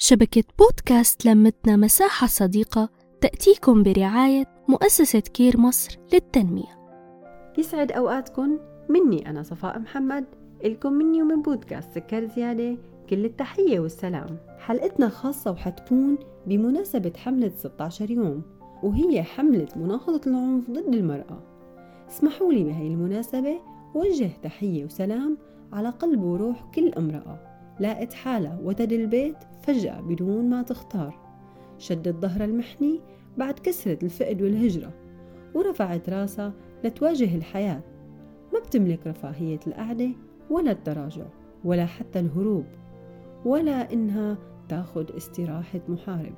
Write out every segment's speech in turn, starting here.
شبكة بودكاست لمتنا مساحة صديقة تأتيكم برعاية مؤسسة كير مصر للتنمية. يسعد أوقاتكم مني أنا صفاء محمد إلكم مني ومن بودكاست سكر زيادة. كل التحية والسلام. حلقتنا خاصة وحتكون بمناسبة حملة 16 يوم وهي حملة مناهضة العنف ضد المرأة. اسمحوا لي بهي المناسبة وجه تحية وسلام على قلب وروح كل امرأة. لاقت حالها وتد البيت فجأة بدون ما تختار. شدت ظهر المحني بعد كسرة الفقد والهجرة ورفعت راسها لتواجه الحياة. ما بتملك رفاهية القعدة ولا التراجع ولا حتى الهروب ولا إنها تاخد استراحة محارب.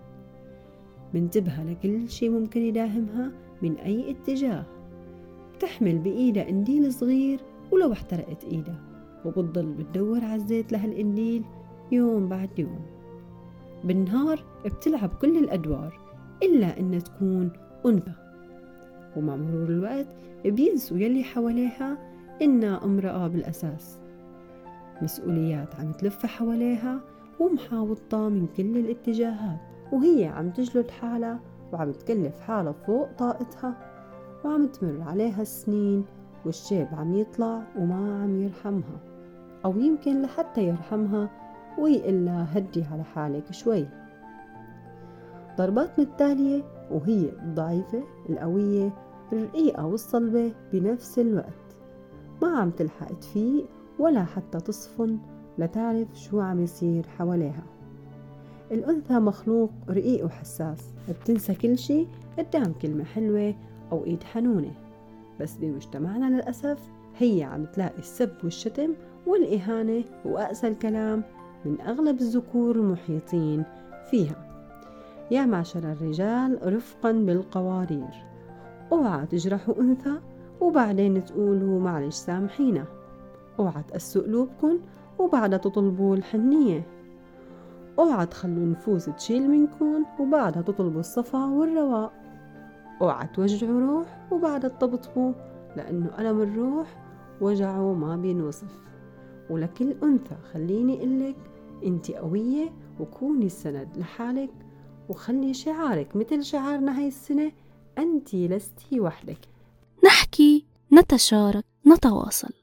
منتبهة لكل شي ممكن يداهمها من أي اتجاه. بتحمل بإيدها إنديل صغير ولو احترقت إيدها وبتضل بتدور على الزيت لهالقنديل يوم بعد يوم. بالنهار بتلعب كل الأدوار إلا إنها تكون أنثى. ومع مرور الوقت بينسوا يلي حواليها إنها امرأة بالأساس. مسؤوليات عم تلف حواليها ومحاوطة من كل الاتجاهات وهي عم تجلد حالها وعم تكلف حالها فوق طاقتها وعم تمر عليها السنين والشيب عم يطلع وما عم يرحمها. أو يمكن لحتى يرحمها ويقلها هدي على حالك شوي. ضربات متتالية وهي الضعيفة القوية الرقيقة والصلبة بنفس الوقت. ما عم تلحق تفيق ولا حتى تصفن لتعرف شو عم يصير حواليها. الأنثى مخلوق رقيق وحساس بتنسى كل شي قدام كلمة حلوة أو إيد حنونة. بس بمجتمعنا للأسف هي عم تلاقي السب والشتم والإهانة وأقسى الكلام من أغلب الذكور المحيطين فيها. يا معشر الرجال رفقا بالقوارير. أوعى تجرحوا أنثى وبعدين تقولوا معلش سامحينا أوعى تقسوا قلوبكن وبعدها تطلبوا الحنية. أوعى تخلوا النفوس تشيل منكن وبعدها تطلبوا الصفا والرواء. أوعى توجعوا روح وبعدها تطبطبوا لأنه ألم الروح وجعه ما بينوصف. ولكل أنثى خليني أقلك أنت قوية وكوني السند لحالك وخلي شعارك مثل شعارنا هاي السنة أنت لستي وحدك. نحكي نتشارك نتواصل.